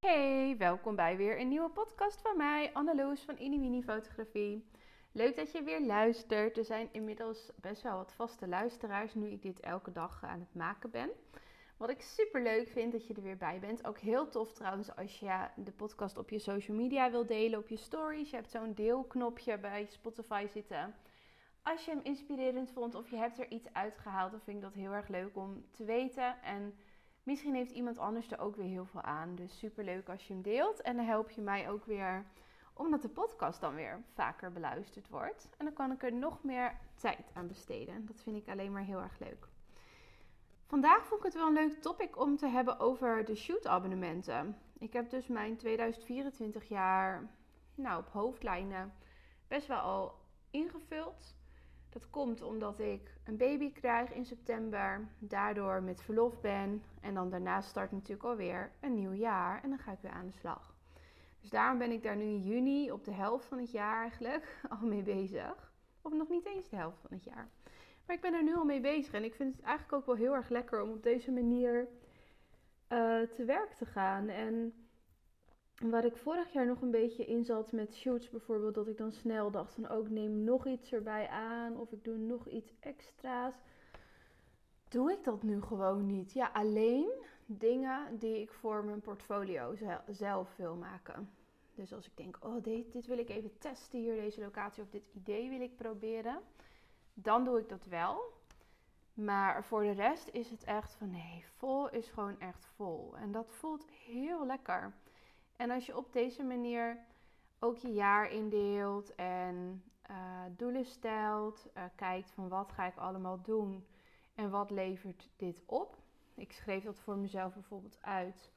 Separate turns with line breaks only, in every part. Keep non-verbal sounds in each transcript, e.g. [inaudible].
Hey, welkom bij weer een nieuwe podcast van mij, Anneloes van Inimini Fotografie. Leuk dat je weer luistert. Er zijn inmiddels best wel wat vaste luisteraars nu ik dit elke dag aan het maken ben. Wat ik super leuk vind dat je er weer bij bent. Ook heel tof trouwens als je de podcast op je social media wil delen, op je stories. Je hebt zo'n deelknopje bij Spotify zitten. Als je hem inspirerend vond of je hebt er iets uitgehaald, dan vind ik dat heel erg leuk om te weten. En misschien heeft iemand anders er ook weer heel veel aan. Dus super leuk als je hem deelt. En dan help je mij ook weer omdat de podcast dan weer vaker beluisterd wordt. En dan kan ik er nog meer tijd aan besteden. Dat vind ik alleen maar heel erg leuk. Vandaag vond ik het wel een leuk topic om te hebben over de shoot-abonnementen. Ik heb dus mijn 2024 jaar nou, op hoofdlijnen best wel al ingevuld. Dat komt omdat ik een baby krijg in september, daardoor met verlof ben en dan daarna start natuurlijk alweer een nieuw jaar en dan ga ik weer aan de slag. Dus daarom ben ik daar nu in juni op de helft van het jaar eigenlijk [laughs] al mee bezig. Of nog niet eens de helft van het jaar. Maar ik ben er nu al mee bezig en ik vind het eigenlijk ook wel heel erg lekker om op deze manier uh, te werk te gaan. En waar ik vorig jaar nog een beetje in zat met shoots bijvoorbeeld, dat ik dan snel dacht van ook oh, neem nog iets erbij aan of ik doe nog iets extra's. Doe ik dat nu gewoon niet. Ja, alleen dingen die ik voor mijn portfolio zelf wil maken. Dus als ik denk, oh dit, dit wil ik even testen hier, deze locatie of dit idee wil ik proberen dan doe ik dat wel. Maar voor de rest is het echt van nee, vol is gewoon echt vol. En dat voelt heel lekker. En als je op deze manier ook je jaar indeelt en uh, doelen stelt, uh, kijkt van wat ga ik allemaal doen en wat levert dit op. Ik schreef dat voor mezelf bijvoorbeeld uit.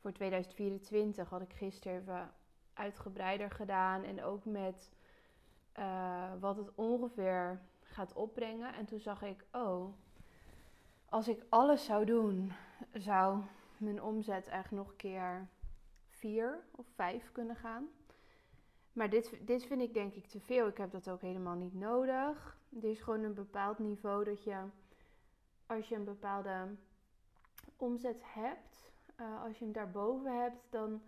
Voor 2024 had ik gisteren even uitgebreider gedaan en ook met uh, wat het ongeveer gaat opbrengen. En toen zag ik, oh, als ik alles zou doen, zou mijn omzet echt nog een keer vier of vijf kunnen gaan. Maar dit, dit vind ik denk ik te veel. Ik heb dat ook helemaal niet nodig. Het is gewoon een bepaald niveau dat je, als je een bepaalde omzet hebt, uh, als je hem daarboven hebt, dan.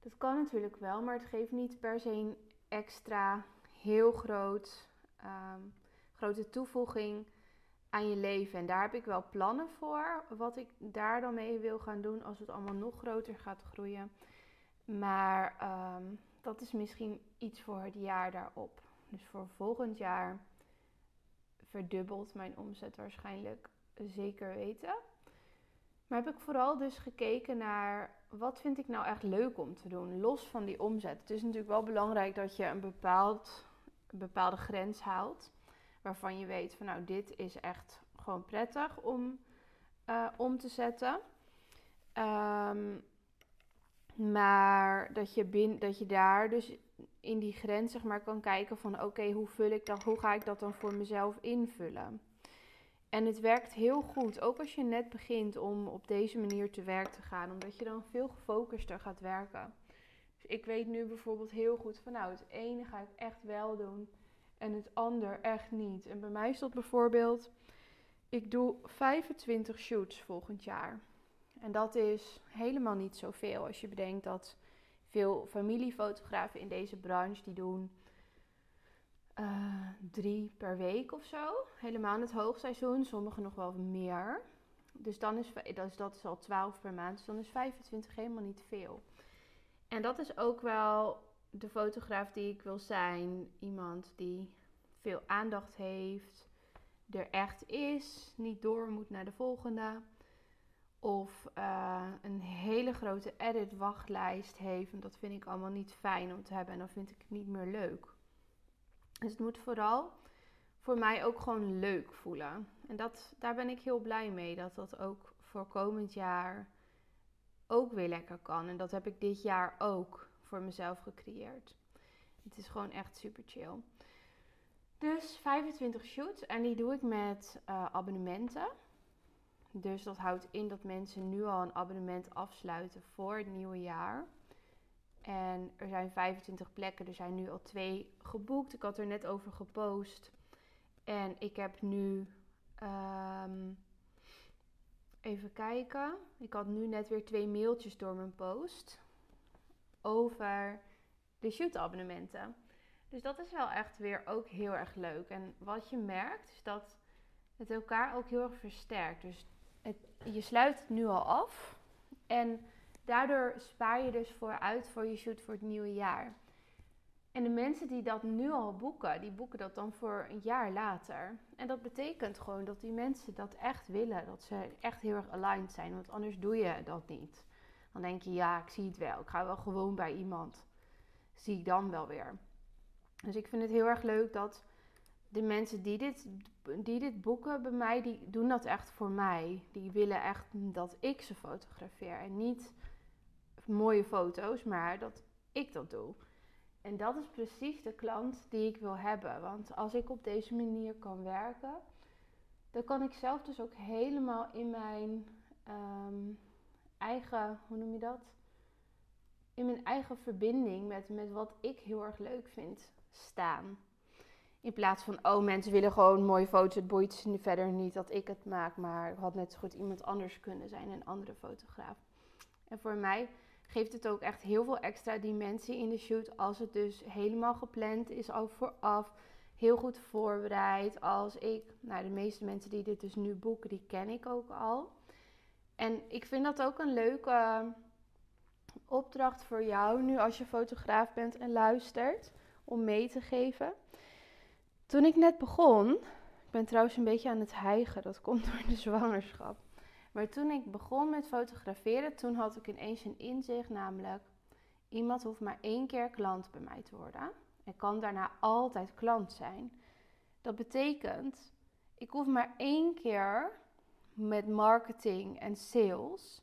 Dat kan natuurlijk wel, maar het geeft niet per se een extra heel groot um, grote toevoeging aan je leven. En daar heb ik wel plannen voor. Wat ik daar dan mee wil gaan doen als het allemaal nog groter gaat groeien. Maar ehm, dat is misschien iets voor het jaar daarop. Dus voor volgend jaar verdubbelt mijn omzet waarschijnlijk zeker weten. Maar heb ik vooral dus gekeken naar wat vind ik nou echt leuk om te doen, los van die omzet. Het is natuurlijk wel belangrijk dat je een bepaald een bepaalde grens haalt. Waarvan je weet van nou, dit is echt gewoon prettig om uh, om te zetten. Um, maar dat je, bin, dat je daar dus in die grens zeg maar, kan kijken van oké, hoe vul ik dan, hoe ga ik dat dan voor mezelf invullen? En het werkt heel goed, ook als je net begint om op deze manier te werk te gaan, omdat je dan veel gefocuster gaat werken ik weet nu bijvoorbeeld heel goed van nou, het ene ga ik echt wel doen en het ander echt niet. En bij mij is dat bijvoorbeeld, ik doe 25 shoots volgend jaar. En dat is helemaal niet zoveel als je bedenkt dat veel familiefotografen in deze branche die doen uh, drie per week of zo. Helemaal in het hoogseizoen, sommigen nog wel meer. Dus dan is dat, is, dat is al 12 per maand, dus dan is 25 helemaal niet veel. En dat is ook wel de fotograaf die ik wil zijn. Iemand die veel aandacht heeft, er echt is, niet door moet naar de volgende. Of uh, een hele grote edit wachtlijst heeft. En dat vind ik allemaal niet fijn om te hebben. En dan vind ik het niet meer leuk. Dus het moet vooral voor mij ook gewoon leuk voelen. En dat, daar ben ik heel blij mee. Dat dat ook voor komend jaar ook weer lekker kan. En dat heb ik dit jaar ook voor mezelf gecreëerd. Het is gewoon echt super chill. Dus 25 shoots en die doe ik met uh, abonnementen. Dus dat houdt in dat mensen nu al een abonnement afsluiten voor het nieuwe jaar. En er zijn 25 plekken, er zijn nu al twee geboekt. Ik had er net over gepost. En ik heb nu um, even kijken. Ik had nu net weer twee mailtjes door mijn post over de shoot-abonnementen. Dus dat is wel echt weer ook heel erg leuk. En wat je merkt is dat het elkaar ook heel erg versterkt. Dus je sluit het nu al af. En daardoor spaar je dus vooruit voor je shoot voor het nieuwe jaar. En de mensen die dat nu al boeken, die boeken dat dan voor een jaar later. En dat betekent gewoon dat die mensen dat echt willen. Dat ze echt heel erg aligned zijn. Want anders doe je dat niet. Dan denk je, ja, ik zie het wel. Ik ga wel gewoon bij iemand. Zie ik dan wel weer. Dus ik vind het heel erg leuk dat de mensen die dit, die dit boeken bij mij, die doen dat echt voor mij. Die willen echt dat ik ze fotografeer. En niet mooie foto's, maar dat ik dat doe. En dat is precies de klant die ik wil hebben. Want als ik op deze manier kan werken, dan kan ik zelf dus ook helemaal in mijn ehm, eigen, hoe noem je dat? In mijn eigen verbinding met, met wat ik heel erg leuk vind staan. In plaats van, oh mensen willen gewoon mooie foto's, het boeit ze verder niet dat ik het maak, maar het had net zo goed iemand anders kunnen zijn, een andere fotograaf. En voor mij geeft het ook echt heel veel extra dimensie in de shoot als het dus helemaal gepland is, al vooraf, heel goed voorbereid. Als ik, nou de meeste mensen die dit dus nu boeken, die ken ik ook al. En ik vind dat ook een leuke opdracht voor jou nu als je fotograaf bent en luistert om mee te geven. Toen ik net begon, ik ben trouwens een beetje aan het hijgen, dat komt door de zwangerschap. Maar toen ik begon met fotograferen, toen had ik ineens een inzicht, namelijk iemand hoeft maar één keer klant bij mij te worden en kan daarna altijd klant zijn. Dat betekent, ik hoef maar één keer met marketing en sales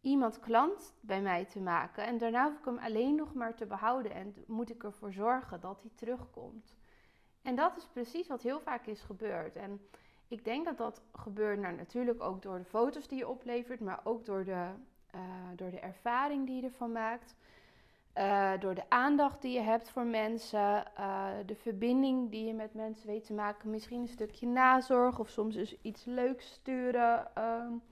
iemand klant bij mij te maken. En daarna hoef ik hem alleen nog maar te behouden en moet ik ervoor zorgen dat hij terugkomt. En dat is precies wat heel vaak is gebeurd. En ik denk dat dat gebeurt nou, natuurlijk ook door de foto's die je oplevert, maar ook door de, uh, door de ervaring die je ervan maakt. Uh, door de aandacht die je hebt voor mensen, uh, de verbinding die je met mensen weet te maken. Misschien een stukje nazorg of soms dus iets leuks sturen um,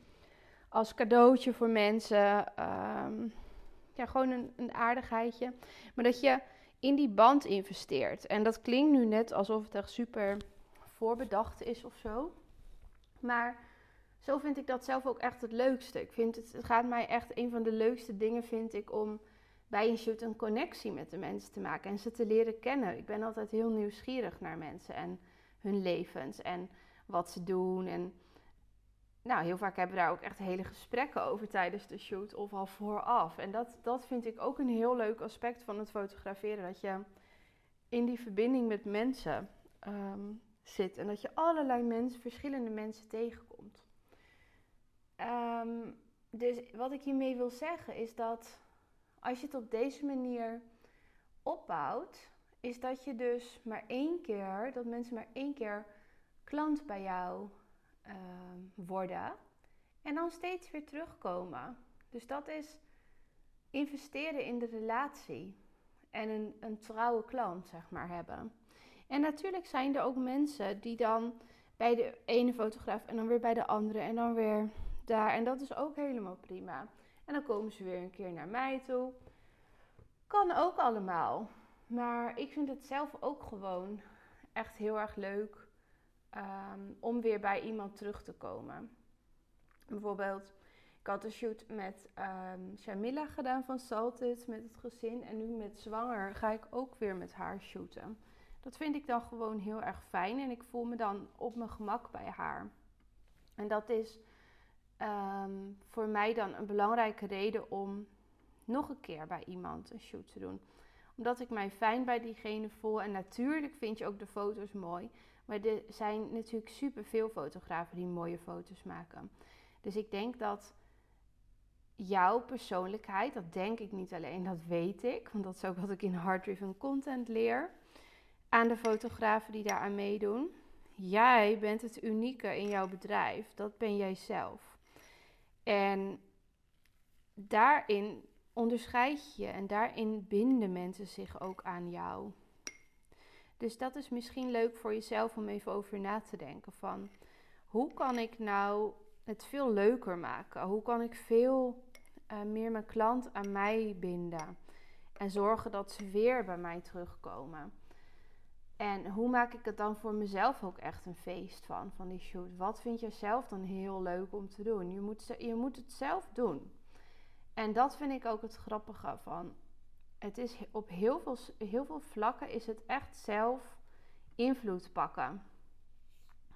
als cadeautje voor mensen. Um, ja, gewoon een, een aardigheidje. Maar dat je in die band investeert. En dat klinkt nu net alsof het echt super voorbedacht is of zo. Maar zo vind ik dat zelf ook echt het leukste. Ik vind het, het gaat mij echt een van de leukste dingen, vind ik, om bij een shoot een connectie met de mensen te maken en ze te leren kennen. Ik ben altijd heel nieuwsgierig naar mensen en hun levens en wat ze doen. En nou, heel vaak hebben we daar ook echt hele gesprekken over tijdens de shoot of al vooraf. En dat, dat vind ik ook een heel leuk aspect van het fotograferen. Dat je in die verbinding met mensen um, zit en dat je allerlei mensen, verschillende mensen tegenkomt. Um, dus wat ik hiermee wil zeggen is dat als je het op deze manier opbouwt, is dat je dus maar één keer, dat mensen maar één keer klant bij jou uh, worden en dan steeds weer terugkomen. Dus dat is investeren in de relatie en een, een trouwe klant, zeg maar, hebben. En natuurlijk zijn er ook mensen die dan bij de ene fotograaf en dan weer bij de andere en dan weer daar. En dat is ook helemaal prima. En dan komen ze weer een keer naar mij toe. Kan ook allemaal. Maar ik vind het zelf ook gewoon echt heel erg leuk um, om weer bij iemand terug te komen. Bijvoorbeeld, ik had een shoot met um, Shamila gedaan van Salted met het gezin. En nu met zwanger ga ik ook weer met haar shooten. Dat vind ik dan gewoon heel erg fijn en ik voel me dan op mijn gemak bij haar. En dat is um, voor mij dan een belangrijke reden om nog een keer bij iemand een shoot te doen. Omdat ik mij fijn bij diegene voel. En natuurlijk vind je ook de foto's mooi. Maar er zijn natuurlijk super veel fotografen die mooie foto's maken. Dus ik denk dat jouw persoonlijkheid, dat denk ik niet alleen, dat weet ik. Want dat is ook wat ik in Hard Driven Content leer aan de fotografen die daaraan meedoen. Jij bent het unieke in jouw bedrijf. Dat ben jij zelf. En daarin onderscheid je en daarin binden mensen zich ook aan jou. Dus dat is misschien leuk voor jezelf om even over na te denken van hoe kan ik nou het veel leuker maken? Hoe kan ik veel uh, meer mijn klant aan mij binden? En zorgen dat ze weer bij mij terugkomen. En hoe maak ik het dan voor mezelf ook echt een feest van, van die shoot? Wat vind je zelf dan heel leuk om te doen? Je moet, je moet het zelf doen. En dat vind ik ook het grappige van. Het is op heel veel, heel veel vlakken is het echt zelf invloed pakken.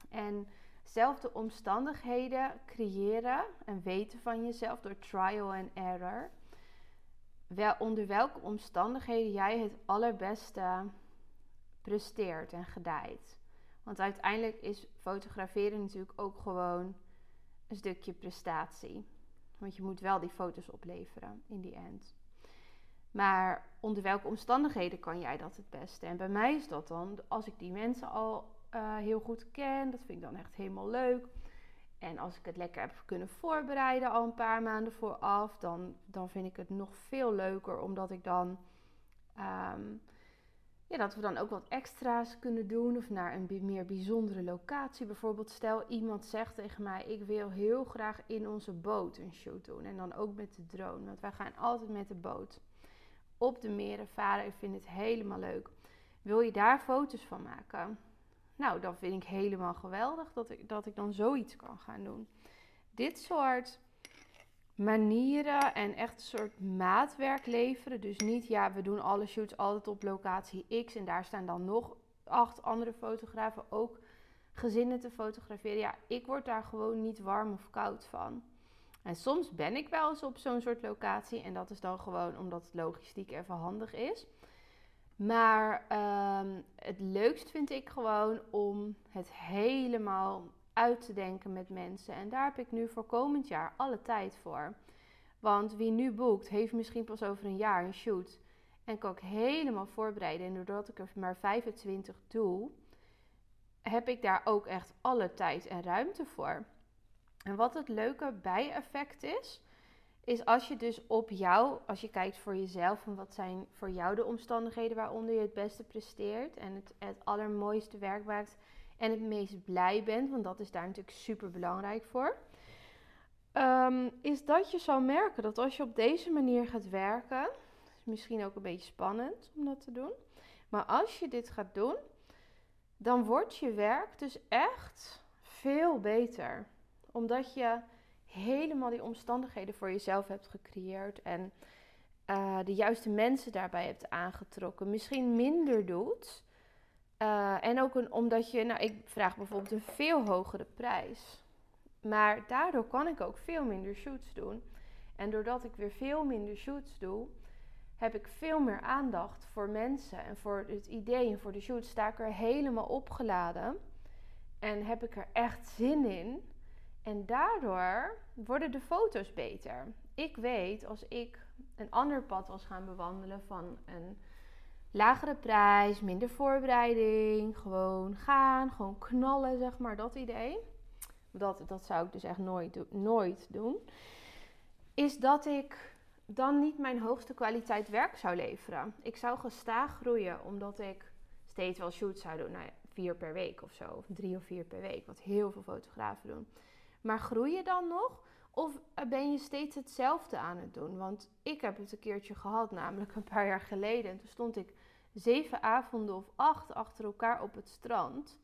En zelf de omstandigheden creëren en weten van jezelf door trial and error. Wel, onder welke omstandigheden jij het allerbeste presteert en gedijt. Want uiteindelijk is fotograferen natuurlijk ook gewoon een stukje prestatie. Want je moet wel die foto's opleveren in die end. Maar onder welke omstandigheden kan jij dat het beste? En bij mij is dat dan, als ik die mensen al uh, heel goed ken, dat vind ik dan echt helemaal leuk. En als ik het lekker heb kunnen voorbereiden al een paar maanden vooraf, dan, dan vind ik het nog veel leuker, omdat ik dan um, dat we dan ook wat extra's kunnen doen of naar een meer bijzondere locatie. Bijvoorbeeld, stel iemand zegt tegen mij: Ik wil heel graag in onze boot een shoot doen. En dan ook met de drone, want wij gaan altijd met de boot op de meren varen. Ik vind het helemaal leuk. Wil je daar foto's van maken? Nou, dan vind ik helemaal geweldig dat ik, dat ik dan zoiets kan gaan doen. Dit soort manieren en echt een soort maatwerk leveren. Dus niet, ja, we doen alle shoots altijd op locatie X en daar staan dan nog acht andere fotografen ook gezinnen te fotograferen. Ja, ik word daar gewoon niet warm of koud van. En soms ben ik wel eens op zo'n soort locatie en dat is dan gewoon omdat logistiek even handig is. Maar ehm, het leukst vind ik gewoon om het helemaal uit te denken met mensen. En daar heb ik nu voor komend jaar alle tijd voor. Want wie nu boekt, heeft misschien pas over een jaar een shoot. En kan ik helemaal voorbereiden. En doordat ik er maar 25 doe, heb ik daar ook echt alle tijd en ruimte voor. En wat het leuke bijeffect is, is als je dus op jou, als je kijkt voor jezelf en wat zijn voor jou de omstandigheden waaronder je het beste presteert en het, het allermooiste werk maakt en het meest blij bent, want dat is daar natuurlijk super belangrijk voor. Ehm, is dat je zou merken dat als je op deze manier gaat werken, is misschien ook een beetje spannend om dat te doen, maar als je dit gaat doen, dan wordt je werk dus echt veel beter. Omdat je helemaal die omstandigheden voor jezelf hebt gecreëerd en uh, de juiste mensen daarbij hebt aangetrokken. Misschien minder doet. Uh, en ook omdat je, nou, ik vraag bijvoorbeeld een veel hogere prijs. Maar daardoor kan ik ook veel minder shoots doen. En doordat ik weer veel minder shoots doe, heb ik veel meer aandacht voor mensen en voor het idee en voor de shoots. Sta ik er helemaal opgeladen en heb ik er echt zin in. En daardoor worden de foto's beter. Ik weet als ik een ander pad was gaan bewandelen van een lagere prijs, minder voorbereiding, gewoon gaan, gewoon knallen, zeg maar, dat idee. Dat, dat zou ik dus echt nooit, nooit doen. Is dat ik dan niet mijn hoogste kwaliteit werk zou leveren. Ik zou gestaag groeien, omdat ik steeds wel shoots zou doen. Nou ja, vier per week of zo, of drie of vier per week, wat heel veel fotografen doen. Maar groei je dan nog? Of ben je steeds hetzelfde aan het doen? Want ik heb het een keertje gehad, namelijk een paar jaar geleden. En toen stond ik zeven avonden of acht achter elkaar op het strand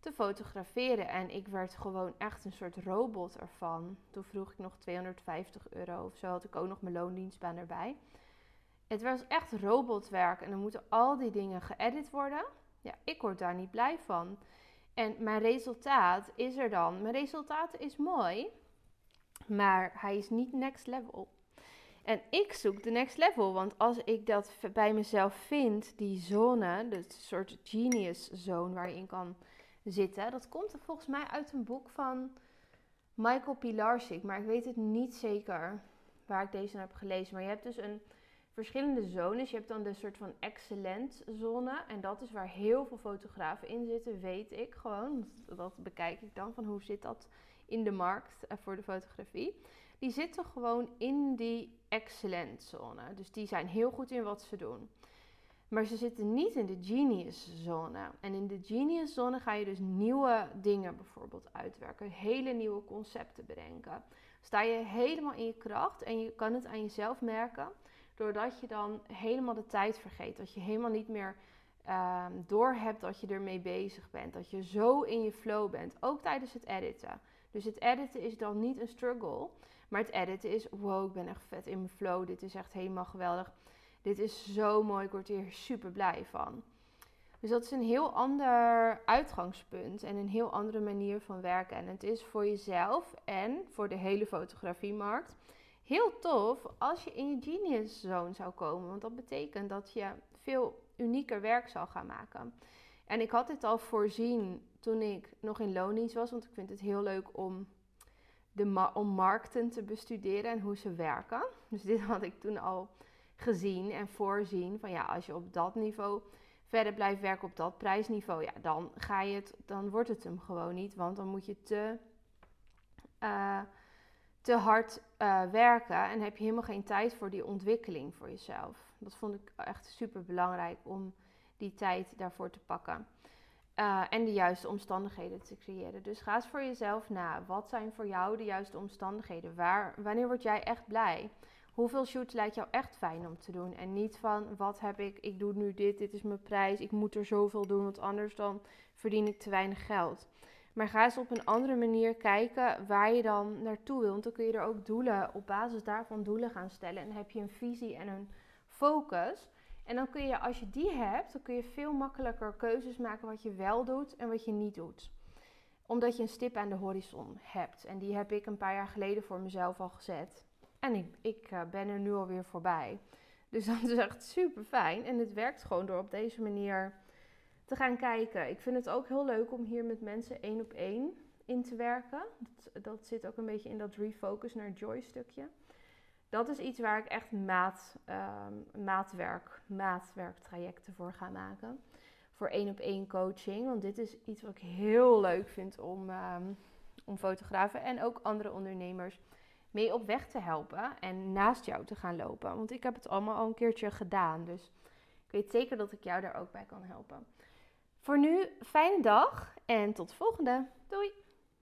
te fotograferen. En ik werd gewoon echt een soort robot ervan. Toen vroeg ik nog 250 euro of zo. Had ik ook nog mijn loondienstbaan erbij. Het was echt robotwerk. En dan moeten al die dingen geëdit worden. Ja, ik word daar niet blij van. En mijn resultaat is er dan. Mijn resultaat is mooi, maar hij is niet next level. En ik zoek de next level, want als ik dat bij mezelf vind, die zone, de soort genius zone waar je in kan zitten, dat komt volgens mij uit een boek van Michael Pilarczyk, maar ik weet het niet zeker waar ik deze heb gelezen. Maar je hebt dus een verschillende zones. Je hebt dan de soort van excellent zone. En dat is waar heel veel fotografen in zitten, weet ik gewoon. Dat bekijk ik dan van hoe zit dat in de markt eh, voor de fotografie. Die zitten gewoon in die excellent zone. Dus die zijn heel goed in wat ze doen. Maar ze zitten niet in de genius zone. En in de genius zone ga je dus nieuwe dingen bijvoorbeeld uitwerken. Hele nieuwe concepten bedenken. Sta je helemaal in je kracht en je kan het aan jezelf merken. Doordat je dan helemaal de tijd vergeet. Dat je helemaal niet meer uh, doorhebt dat je ermee bezig bent. Dat je zo in je flow bent. Ook tijdens het editen. Dus het editen is dan niet een struggle. Maar het editen is, wow, ik ben echt vet in mijn flow. Dit is echt helemaal geweldig. Dit is zo mooi, ik word hier super blij van. Dus dat is een heel ander uitgangspunt en een heel andere manier van werken. En het is voor jezelf en voor de hele fotografiemarkt heel tof als je in je genius zone zou komen. Want dat betekent dat je veel unieker werk zal gaan maken. En ik had dit al voorzien toen ik nog in Lonies was, want ik vind het heel leuk om, de om markten te bestuderen en hoe ze werken. Dus dit had ik toen al gezien en voorzien van ja, als je op dat niveau verder blijft werken op dat prijsniveau, ja, dan ga je het, dan wordt het hem gewoon niet, want dan moet je te, uh, te hard uh, werken en heb je helemaal geen tijd voor die ontwikkeling voor jezelf. Dat vond ik echt super belangrijk om die tijd daarvoor te pakken. Uh, en de juiste omstandigheden te creëren. Dus ga eens voor jezelf na. Wat zijn voor jou de juiste omstandigheden? Waar, wanneer word jij echt blij? Hoeveel shoots lijkt jou echt fijn om te doen? En niet van wat heb ik, ik doe nu dit, dit is mijn prijs, ik moet er zoveel doen, want anders dan verdien ik te weinig geld. Maar ga eens op een andere manier kijken waar je dan naartoe wil. Want dan kun je er ook doelen, op basis daarvan doelen gaan stellen. En heb je een visie en een focus. En dan kun je, als je die hebt, dan kun je veel makkelijker keuzes maken wat je wel doet en wat je niet doet. Omdat je een stip aan de horizon hebt. En die heb ik een paar jaar geleden voor mezelf al gezet. En ik, ik uh, ben er nu alweer voorbij. Dus [laughs] dat is echt super fijn. En het werkt gewoon door op deze manier te gaan kijken. Ik vind het ook heel leuk om hier met mensen één op één in te werken. Dat, dat zit ook een beetje in dat refocus naar joy stukje. Dat is iets waar ik echt maat, um, maatwerk, maatwerktrajecten voor ga maken. Voor één op één coaching. Want dit is iets wat ik heel leuk vind om, um, om fotografen en ook andere ondernemers mee op weg te helpen en naast jou te gaan lopen. Want ik heb het allemaal al een keertje gedaan. Dus ik weet zeker dat ik jou daar ook bij kan helpen. Voor nu, fijne dag en tot de volgende. Doei!